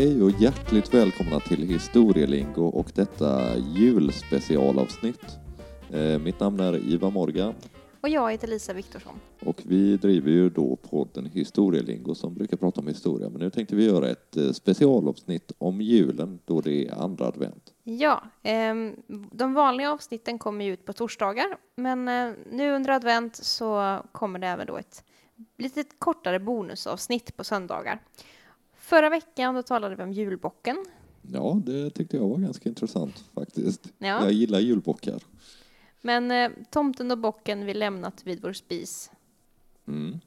Hej och hjärtligt välkomna till Historielingo och detta julspecialavsnitt. Eh, mitt namn är Ivar Morgan Och jag heter Lisa Viktorsson. och vi driver ju då podden Historielingo som brukar prata om historia. Men nu tänkte vi göra ett eh, specialavsnitt om julen då det är andra advent. Ja, ehm, de vanliga avsnitten kommer ju ut på torsdagar, men eh, nu under advent så kommer det även då ett lite kortare bonusavsnitt på söndagar. Förra veckan då talade vi om julbocken. Ja, det tyckte jag var ganska intressant faktiskt. Ja. Jag gillar julbockar. Men eh, tomten och bocken vi lämnat vid vår spis. Mm.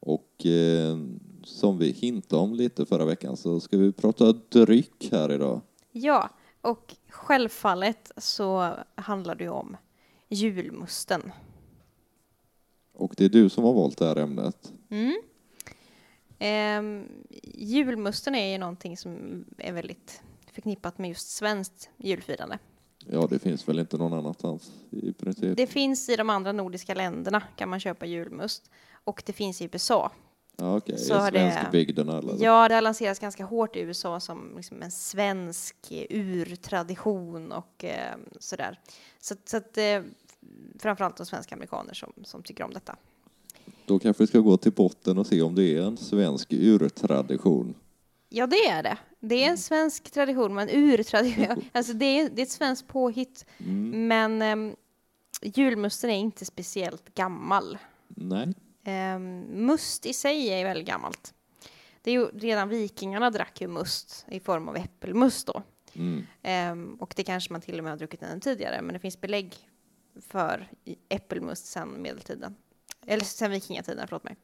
Och eh, som vi hintade om lite förra veckan så ska vi prata dryck här idag. Ja, och självfallet så handlar det ju om julmusten. Och det är du som har valt det här ämnet. Mm. Ehm, julmusten är ju någonting som är väldigt förknippat med just svenskt julfirande. Ja, det finns väl inte någon annanstans i princip. Det finns i de andra nordiska länderna kan man köpa julmust och det finns i USA. Ja, så I det- svenskbygderna? Ja, det har lanserats ganska hårt i USA som liksom en svensk eh, urtradition och eh, sådär. Så, så att eh, framförallt de svenska amerikaner som, som tycker om detta. Då kanske vi ska gå till botten och se om det är en svensk urtradition. Ja, det är det. Det är en svensk tradition, men urtradition. Alltså det är, det är ett svenskt påhitt. Mm. Men um, julmusten är inte speciellt gammal. Nej. Ehm, must i sig är väldigt gammalt. Det är ju, redan vikingarna drack ju must i form av äppelmust då. Mm. Ehm, och det kanske man till och med har druckit ännu tidigare, men det finns belägg för äppelmust sedan medeltiden. Eller sedan vikingatiden, förlåt mig.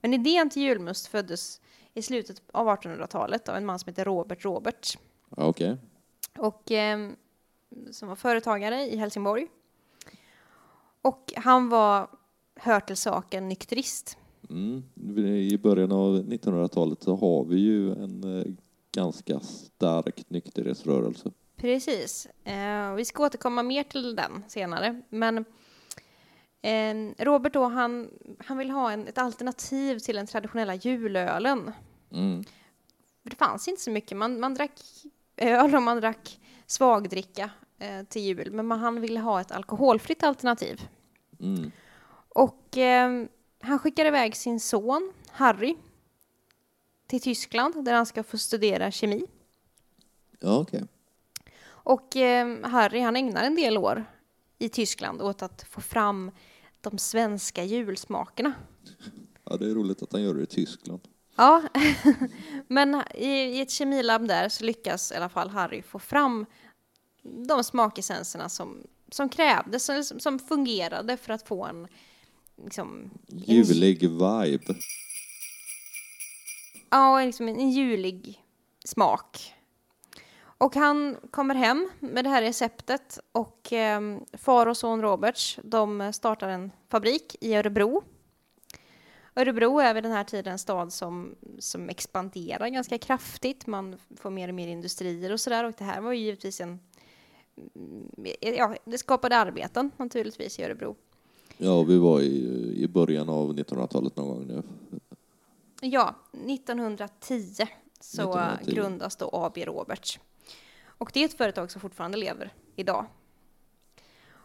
Men idén till julmust föddes i slutet av 1800-talet av en man som heter Robert Roberts. Ja, okej. Och ehm, som var företagare i Helsingborg. Och han var, hör till saken, nykterist. Mm. I början av 1900-talet så har vi ju en eh, ganska stark nykterhetsrörelse. Precis. Eh, vi ska återkomma mer till den senare. Men eh, Robert då, han, han vill ha en, ett alternativ till den traditionella julölen. Mm. Det fanns inte så mycket. Man, man drack öl och man drack svagdricka eh, till jul. Men man, han ville ha ett alkoholfritt alternativ. Mm. Och eh, han skickar iväg sin son Harry till Tyskland där han ska få studera kemi. Ja, okej. Och eh, Harry han ägnar en del år i Tyskland åt att få fram de svenska julsmakerna. Ja, det är roligt att han gör det i Tyskland. Ja, men i, i ett kemilabb där så lyckas i alla fall Harry få fram de smakessenserna som, som krävdes, som, som fungerade för att få en liksom, en, Julig vibe. ja, liksom en, en julig smak. Och han kommer hem med det här receptet och eh, far och son Roberts, de startar en fabrik i Örebro. Örebro är vid den här tiden en stad som, som expanderar ganska kraftigt. Man får mer och mer industrier och sådär. Och det här var ju givetvis en... Ja, det skapade arbeten naturligtvis i Örebro. Ja, vi var i, i början av 1900-talet någon gång nu. Ja, 1910 så 1910. grundas då AB Roberts. Och det är ett företag som fortfarande lever idag.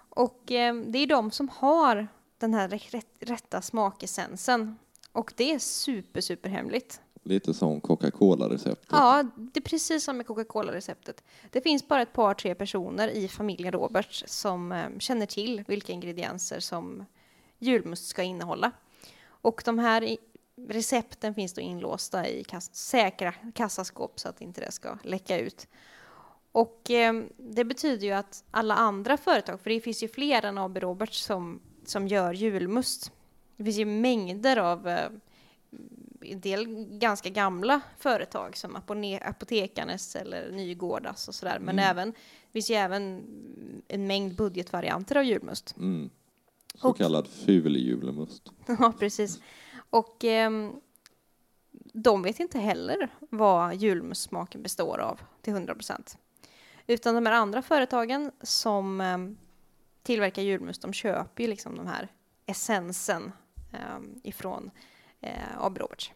Och eh, det är de som har den här rätt, rätta smakessensen. Och det är super, super hemligt. Lite som Coca-Cola-receptet. Ja, det är precis som med Coca-Cola-receptet. Det finns bara ett par, tre personer i familjen Roberts som eh, känner till vilka ingredienser som julmust ska innehålla. Och de här i- recepten finns då inlåsta i kass säkra kassaskåp så att inte det ska läcka ut. Och eh, det betyder ju att alla andra företag, för det finns ju fler än AB Roberts som, som gör julmust. Det finns ju mängder av eh, en del ganska gamla företag som Apotekarnes eller Nygårdas och sådär. Men Mm. även, det finns ju även en mängd budgetvarianter av julmust. Mm. Så Och- kallad fuljulemust. Ja, precis. Och ehm, de vet inte heller vad julmustsmaken består av till 100 procent. Utan de här andra företagen som ehm, tillverkar julmust, de köper ju liksom de här essensen ehm, ifrån eh, AB Roberts.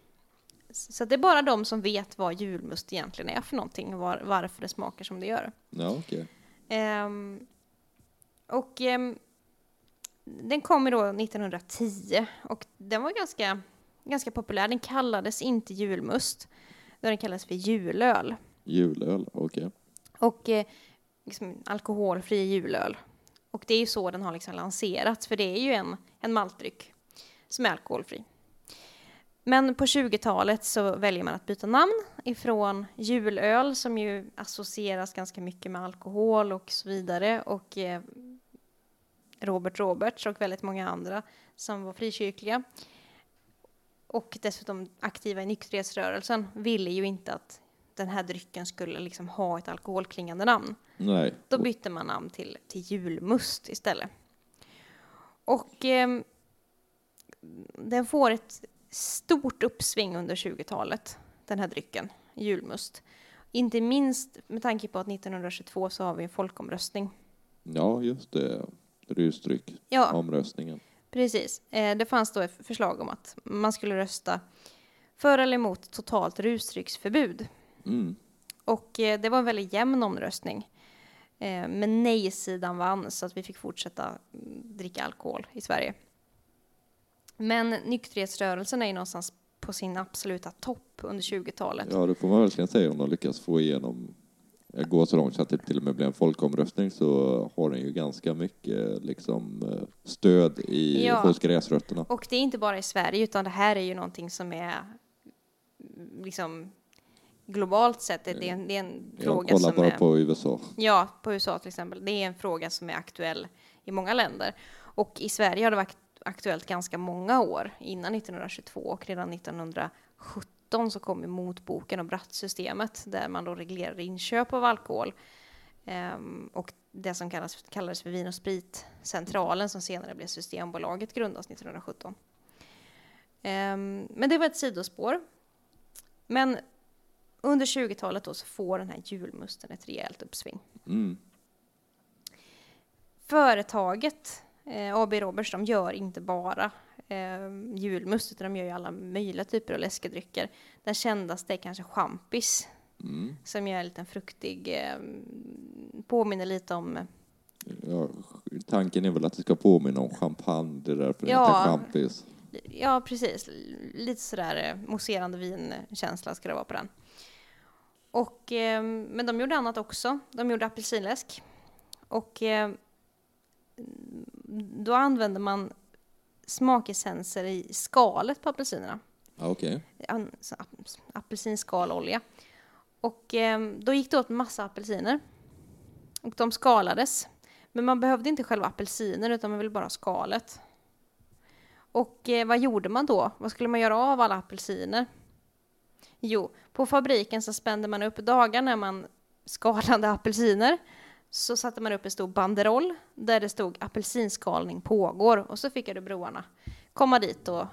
Så det är bara de som vet vad julmust egentligen är för någonting, var, varför det smakar som det gör. Ja, okej. Ehm, och ehm, den kom då 1910 och den var ganska, ganska populär. Den kallades inte julmust, den kallades för julöl. Julöl, okej. Och eh, liksom alkoholfri julöl. Och det är ju så den har liksom lanserats, för det är ju en, en maltdryck som är alkoholfri. Men på 20-talet så väljer man att byta namn ifrån julöl som ju associeras ganska mycket med alkohol och så vidare och eh, Robert Roberts och väldigt många andra som var frikyrkliga och dessutom aktiva i nykterhetsrörelsen ville ju inte att den här drycken skulle liksom ha ett alkoholklingande namn. Nej. Då bytte man namn till, till julmust istället. Och eh, den får ett stort uppsving under 20-talet, den här drycken, julmust. Inte minst med tanke på att 1922 så har vi en folkomröstning. Ja, just det. Rusdryck. Ja, Omröstningen. precis. Eh, det fanns då ett förslag om att man skulle rösta för eller emot totalt rusdrycksförbud. Mm. Och eh, det var en väldigt jämn omröstning. Eh, men nej-sidan vann så att vi fick fortsätta mm, dricka alkohol i Sverige. Men nykterhetsrörelsen är ju någonstans på sin absoluta topp under 20-talet. Ja, det får man verkligen säga om de lyckas få igenom jag går så långt så att det till och med blir en folkomröstning så har den ju ganska mycket liksom, eh, stöd i, Ja. hos gräsrötterna. Och det är inte bara i Sverige utan det här är ju någonting som är mm, liksom globalt sett. Det är en, det är en Jag fråga kollar som bara är... på USA. Ja, på USA till exempel. Det är en fråga som är aktuell i många länder. Och i Sverige har det varit aktuellt ganska många år innan 1922 och redan 1917 så kom ju motboken och Brattsystemet där man då reglerade inköp av alkohol. Ehm, och det som kallas, kallades för Vin och spritcentralen som senare blev Systembolaget grundas 1917. Ehm, men det var ett sidospår. Men under 20-talet då så får den här julmusten ett rejält uppsving. Mm. Företaget eh, AB Roberts, de gör inte bara eh, julmust, utan de gör ju alla möjliga typer av läskedrycker. Den kändaste är kanske champis, Mm. som är en liten fruktig, eh, påminner lite om, Ja, tanken är väl att det ska påminna om champagne, det är därför Ja. det heter champis. ja precis, lite sådär eh, mousserande vinkänsla ska det vara på den. Och, eh, men de gjorde annat också. De gjorde apelsinläsk. Och eh, då använde man smakessenser i skalet på apelsinerna. Okej. ap- apelsinskalolja. Och eh, då gick det åt massa apelsiner. Och de skalades. Men man behövde inte själva apelsinen utan man ville bara ha skalet. Och eh, vad gjorde man då? Vad skulle man göra av alla apelsiner? Jo, på fabriken så spände man upp dagar när man skalade apelsiner. Så satte man upp en stor banderoll där det stod apelsinskalning pågår. Och så fick broarna komma dit och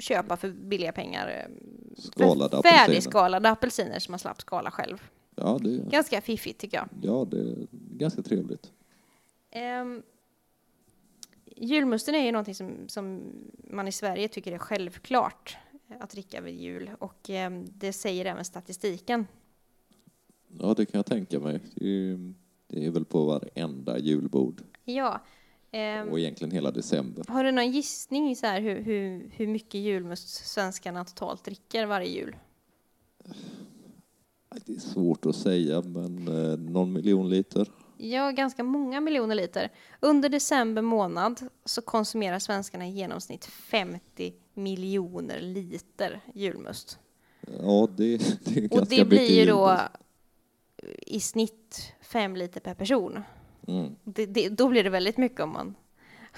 köpa för billiga pengar eh, Skalade för apelsiner. färdigskalade apelsiner som man slapp skala själv. Ja, det, Ganska fiffigt tycker jag. ja, det är ganska trevligt. Um, julmusten är ju någonting som, som man i Sverige tycker är självklart att dricka vid jul och ehm, det säger även statistiken. Ja, det kan jag tänka mig. Det är, väl på varenda julbord Ja. och egentligen hela december. har du någon gissning så här hur, hur, hur mycket julmust svenskarna totalt dricker varje jul? Det är svårt att säga, men eh, någon miljon liter. Ja, ganska många miljoner liter. Under december månad så konsumerar svenskarna i genomsnitt 50 miljoner liter julmust. Ja, det, det är ganska Och det blir ju då i snitt fem liter per person. Mm. Det, det, då blir det väldigt mycket om man,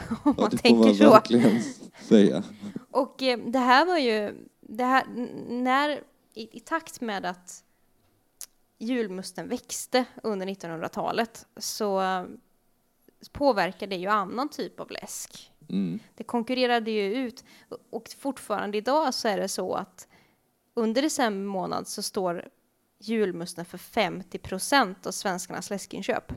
om Ja, man det får tänker man så. verkligen säga. Och eh, det här var ju, det här, när, i, i takt med att julmusten växte under 1900-talet så påverkade det ju annan typ av läsk. Mm. Det konkurrerade ju ut och fortfarande idag så är det så att under december månad så står julmusten för 50 procent av svenskarnas läskinköp.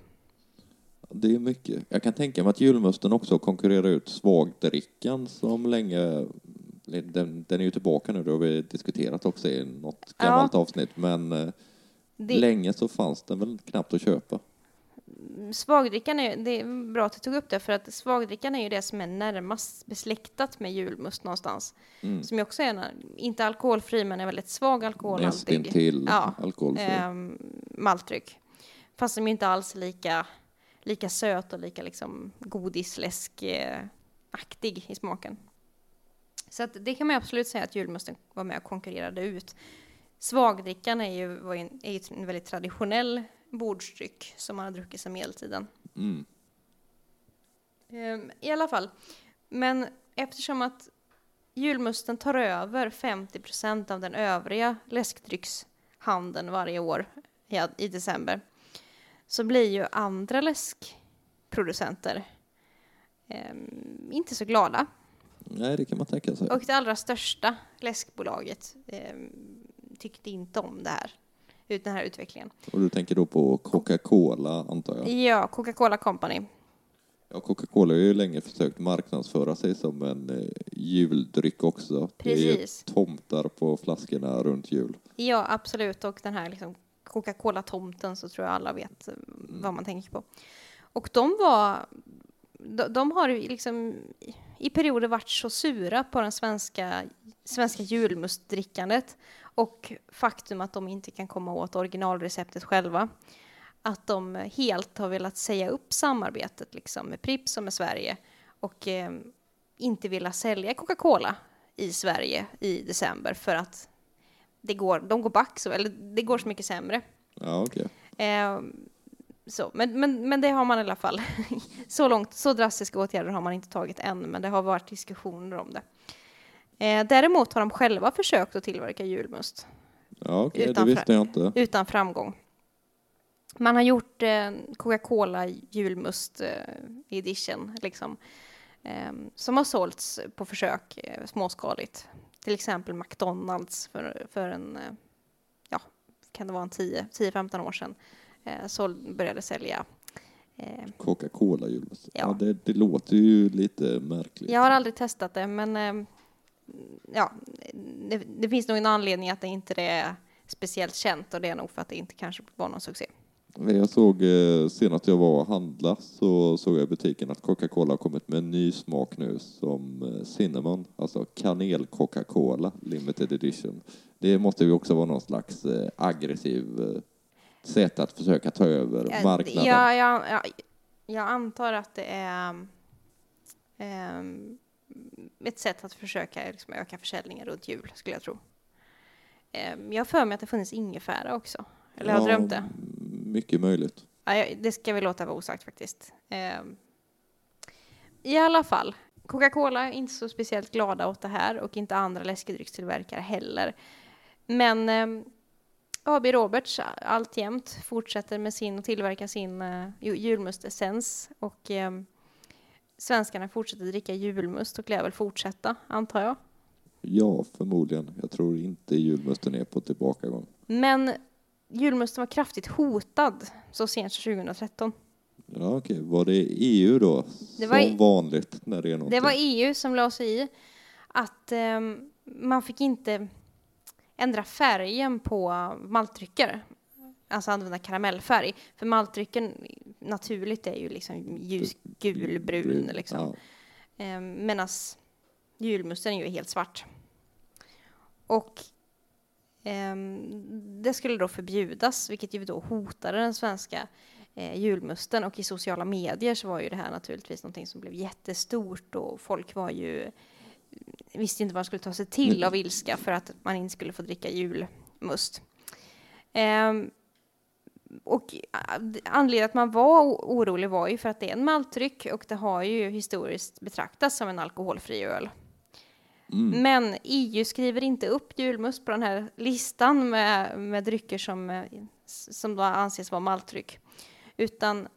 Det är mycket. Jag kan tänka mig att julmusten också konkurrerar ut svagdrickan som länge Den, den är ju tillbaka nu, det har vi diskuterat också i något gammalt avsnitt, men eh, Det, länge så fanns den väl knappt att köpa. Svagdrickan är, det är bra att du tog upp det, för att svagdrickan är ju det som är närmast besläktat med julmust någonstans. Mm. Som ju också är, en, inte alkoholfri, men är väldigt svag alkoholhaltig. Nästintill Ja, alkoholfri. ehm, maltdryck. Fast som ju inte alls är lika, lika söt och lika liksom godisläsk-aktig i smaken. Så att det kan man absolut säga att julmusten var med och konkurrerade ut. Svagdrickan är ju, är ju en väldigt traditionell bordsdryck som man har druckit sedan medeltiden. Mm. Ehm, I alla fall. Men eftersom att julmusten tar över 50% av den övriga läskdryckshandeln varje år i, i december så blir ju andra läskproducenter ehm, inte så glada. Nej, det kan man tänka sig. Och det allra största läskbolaget ehm, tyckte inte om det här, ut- den här utvecklingen. Och du tänker då på Coca-Cola, antar jag? Ja, Coca-Cola Company. Ja, Coca-Cola har ju länge försökt marknadsföra sig som en eh, juldryck också. Det är ju Precis. tomtar på flaskorna runt jul. Ja, absolut. Och den här liksom Coca-Cola-tomten så tror jag alla vet eh, vad man tänker på. Och de var... De, de har liksom i- i perioder varit så sura på den svenska, svenska julmustdrickandet och faktum att de inte kan komma åt originalreceptet själva. Att de helt har velat säga upp samarbetet liksom med Pripps och med Sverige och eh, inte vilja sälja Coca-Cola i Sverige i december för att det går, de går back så, eller det går så mycket sämre. Ja, okej. Eh, så, men, men, men det har man i alla fall. så långt, så drastiska åtgärder har man inte tagit än, men det har varit diskussioner om det. Eh, däremot har de själva försökt att tillverka julmust Ja, det Utan visste jag inte. utan framgång. Man har gjort eh, Coca-Cola julmust eh, edition, liksom, eh, som har sålts på försök eh, småskaligt. Till exempel McDonalds för, för en, eh, ja, kan det vara en 10 10-15 år sedan, eh, så började sälja. Coca-Cola julmust. Ja. Ja. det, det låter ju lite märkligt. jag har aldrig testat det, men eh, ja, det, det finns nog en anledning att det inte är speciellt känt och det är nog för att det inte kanske var någon succé. Jag såg eh, senast jag var och handla så såg jag i butiken att Coca-Cola har kommit med en ny smak nu som eh, cinnamon, alltså kanel Coca-Cola limited edition. Det måste ju också vara någon slags eh, aggressiv sätt att försöka ta över Ja, marknaden. Ja, ja, ja, jag antar att det är ehm, ett sätt att försöka liksom, öka försäljningen runt jul, skulle jag tro. Ehm, jag har för mig att det funnits ingefära också. Eller har jag drömt det? Mycket möjligt. Ja, det ska vi låta vara osagt faktiskt. Ehm, I alla fall, Coca-Cola är inte så speciellt glada åt det här och inte andra läskedryckstillverkare heller. Men ehm, AB Roberts alltjämt fortsätter med sin och tillverka sin uh, julmustessens och svenskarna fortsätter dricka julmust och lär väl fortsätta, antar jag. Ja, förmodligen. Jag tror inte julmusten är på tillbakagång. Men julmusten var kraftigt hotad så sent som 2013. Ja, okej. Var det EU då? Det var som vanligt när det är någonting. Det var EU som la sig i att ehm, man fick inte ändra färgen på maltdrycker. Alltså använda karamellfärg. För maltdrycken naturligt är ju liksom ljusgulbrun liksom. Ja. Ehm, Medan julmusten är ju helt svart. Och ehm, det skulle då förbjudas, vilket ju då hotade den svenska eh, julmusten. Och i sociala medier så var ju det här naturligtvis någonting som blev jättestort och folk var ju visste inte vad de skulle ta sig till av ilska för att man inte skulle få dricka julmust. Ehm, och ah, anledningen att man var orolig var ju för att det är en maltdryck och det har ju historiskt betraktats som en alkoholfri öl. Mm. Men EU skriver inte upp julmust på den här listan med, med drycker som, eh, som då anses vara maltdryck. Utan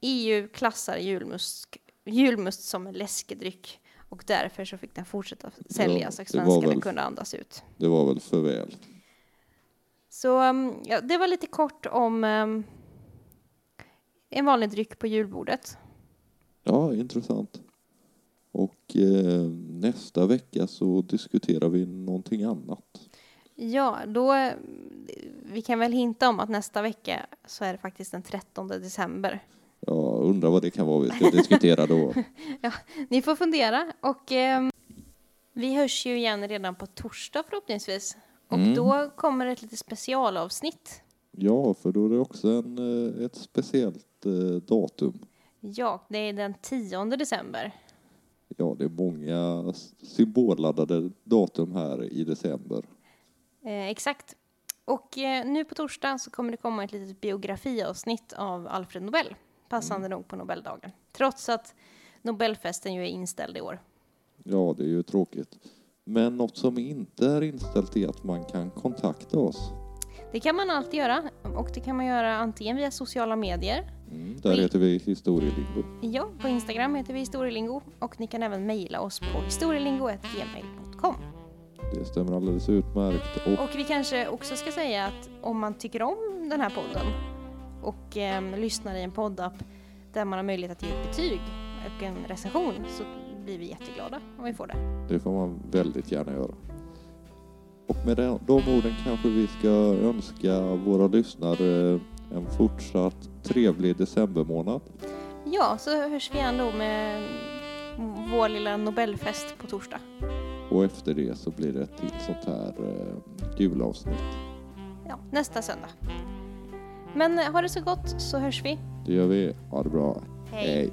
EU klassar julmust, julmust som en läskedryck och därför så fick den fortsätta säljas och svenskarna väl- kunde andas ut. Det var väl för väl. Så um, ja, det var lite kort om um, en vanlig dryck på julbordet. Ja, intressant. Och eh, nästa vecka så diskuterar vi någonting annat. Ja, då... eh, Vi kan väl hinta om att nästa vecka så är det faktiskt den 13 december. Jag undrar vad det kan vara vi ska diskutera då. Ni får fundera och ehm, vi hörs ju igen redan på torsdag förhoppningsvis. Och Mm. då kommer ett lite specialavsnitt. Ja, för då är det också en, eh, ett speciellt eh, datum. Ja, det är den 10 december. Ja, det är många symbolladdade datum här i december. Eh, exakt. Och eh, nu på torsdag så kommer det komma ett litet biografiavsnitt av Alfred Nobel. Passande nog på Nobeldagen. Trots att Nobelfesten ju är inställd i år. Ja, det är ju tråkigt. Men något som inte är inställt är att man kan kontakta oss. Det kan man alltid göra. Och det kan man göra antingen via sociala medier. Mm, där heter vi Historielingo. Ja, på Instagram heter vi historielingo. Och ni kan även mejla oss på historielingo.gmail.com. Det stämmer alldeles utmärkt. Och Och vi kanske också ska säga att om man tycker om den här podden och eh, lyssnar i en poddapp där man har möjlighet att ge ett betyg och en recension så blir vi jätteglada om vi får det. det får man väldigt gärna göra. Och med de, de orden kanske vi ska önska våra lyssnare en fortsatt trevlig decembermånad. Ja, så hörs vi igen då med vår lilla Nobelfest på torsdag. Och efter det så blir det ett till sånt här eh, julavsnitt. Ja, nästa söndag. Men ha det så gott så hörs vi. Det gör vi. Ha det bra. Hej. Hej.